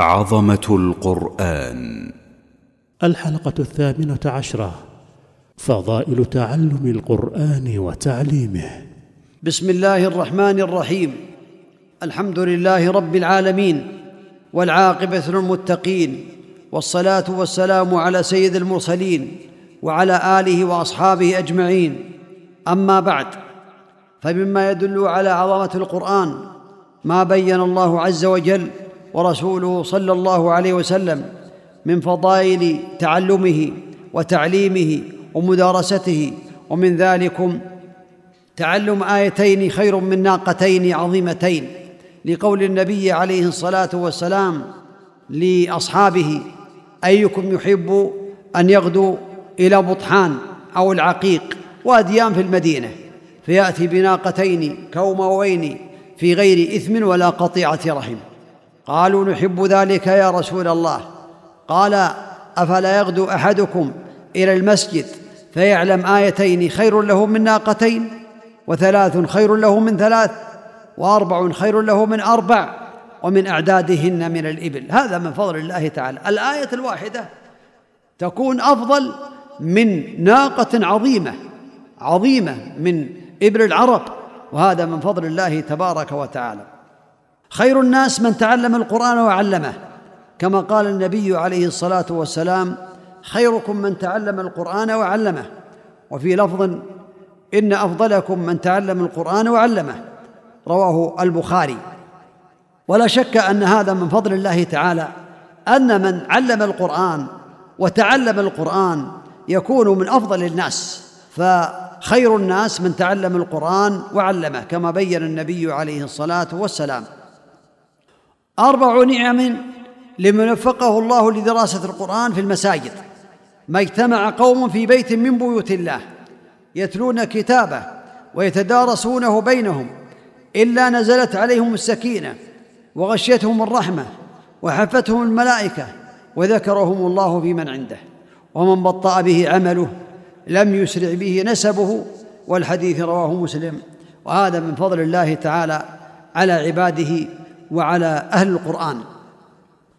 عظمة القرآن. الحلقة الثامنة عشرة. فضائل تعلم القرآن وتعليمه. بسم الله الرحمن الرحيم. الحمد لله رب العالمين والعاقبة للمتقين والصلاة والسلام على سيد المرسلين وعلى آله وأصحابه أجمعين. أما بعد فمما يدل على عظمة القرآن ما بين الله عز وجل ورسوله صلى الله عليه وسلم من فضائل تعلمه وتعليمه ومدارسته ومن ذلكم تعلم آيتين خير من ناقتين عظيمتين لقول النبي عليه الصلاة والسلام لأصحابه أيكم يحب أن يغدو إلى بطحان أو العقيق وأديان في المدينة فيأتي بناقتين كوموين في غير إثم ولا قطيعة رحم. قالوا نحب ذلك يا رسول الله. قال أفلا يغدو أحدكم إلى المسجد فيعلم آيتين خير له من ناقتين وثلاث خير له من ثلاث وأربع خير له من أربع ومن أعدادهن من الإبل. هذا من فضل الله تعالى. الآية الواحدة تكون أفضل من ناقة عظيمة عظيمة من إبل العرب وهذا من فضل الله تبارك وتعالى. خير الناس من تعلم القرآن وعلمه. كما قال النبي عليه الصلاة والسلام خيركم من تعلم القرآن وعلمه. وفي لفظ إن أفضلكم من تعلم القرآن وعلمه. رواه البخاري. ولا شك أن هذا من فضل الله تعالى أن من علم القرآن وتعلم القرآن يكون من أفضل الناس. فخير الناس من تعلم القرآن وعلمه كما بين النبي عليه الصلاة والسلام. أربع نعم لمن وفقه الله لدراسة القرآن في المساجد. ما اجتمع قوم في بيت من بيوت الله يتلون كتابه ويتدارسونه بينهم إلا نزلت عليهم السكينة وغشيتهم الرحمة وحفتهم الملائكة وذكرهم الله في من عنده. ومن بطأ به عمله لم يسرع به نسبه والحديث رواه مسلم. وهذا من فضل الله تعالى على عباده وعلى أهل القرآن.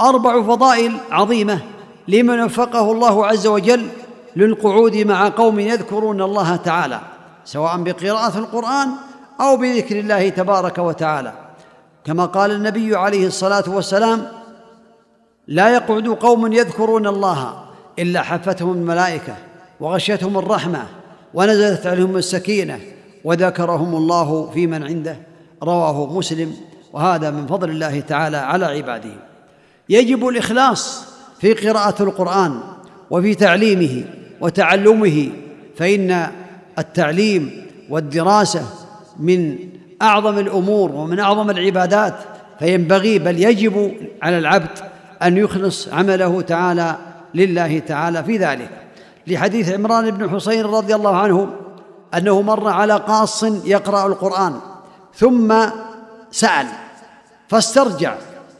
أربع فضائل عظيمة لمن وفقه الله عز وجل للقعود مع قوم يذكرون الله تعالى سواء بقراءة القرآن أو بذكر الله تبارك وتعالى. كما قال النبي عليه الصلاة والسلام لا يقعد قوم يذكرون الله إلا حفتهم الملائكة وغشيتهم الرحمة ونزلت عليهم السكينة وذكرهم الله في من عنده. رواه مسلم. وهذا من فضل الله تعالى على عباده. يجب الإخلاص في قراءة القرآن وفي تعليمه وتعلمه فإن التعليم والدراسة من أعظم الأمور ومن أعظم العبادات فينبغي بل يجب على العبد أن يخلص عمله تعالى لله تعالى في ذلك. لحديث عمران بن حسين رضي الله عنه أنه مر على قاص يقرأ القرآن ثم سأل فاسترجع.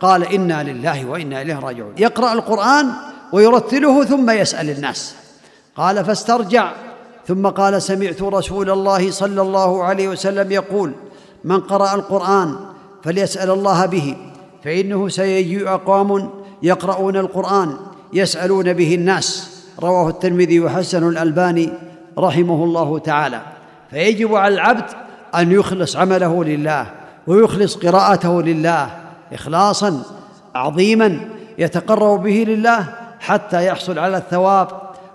قال إنا لله وإنا إليه راجعون. يقرأ القرآن ويرتله ثم يسأل الناس. قال فاسترجع. ثم قال سمعت رسول الله صلى الله عليه وسلم يقول من قرأ القرآن فليسأل الله به فإنه سيجيء اقوام يقرؤون القرآن يسألون به الناس. رواه الترمذي وحسن الألباني رحمه الله تعالى. فيجب على العبد أن يخلص عمله لله. ويخلص قراءته لله اخلاصا عظيما يتقرب به لله حتى يحصل على الثواب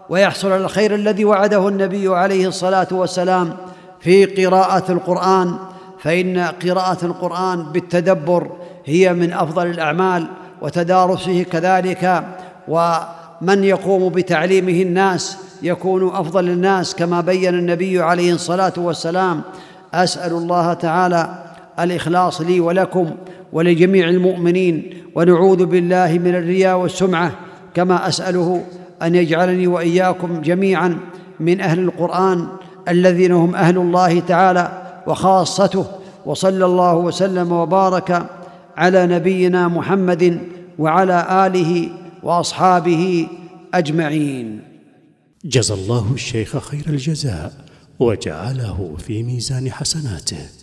ويحصل على الخير الذي وعده النبي عليه الصلاة والسلام في قراءة القرآن. فإن قراءة القرآن بالتدبر هي من أفضل الأعمال وتدارسه كذلك ومن يقوم بتعليمه الناس يكون أفضل الناس كما بين النبي عليه الصلاة والسلام. أسأل الله تعالى الإخلاص لي ولكم ولجميع المؤمنين ونعوذ بالله من الرياء والسمعة كما أسأله أن يجعلني وإياكم جميعا من أهل القرآن الذين هم أهل الله تعالى وخاصته وصلى الله وسلم وبارك على نبينا محمد وعلى آله وأصحابه أجمعين. جزى الله الشيخ خير الجزاء وجعله في ميزان حسناته.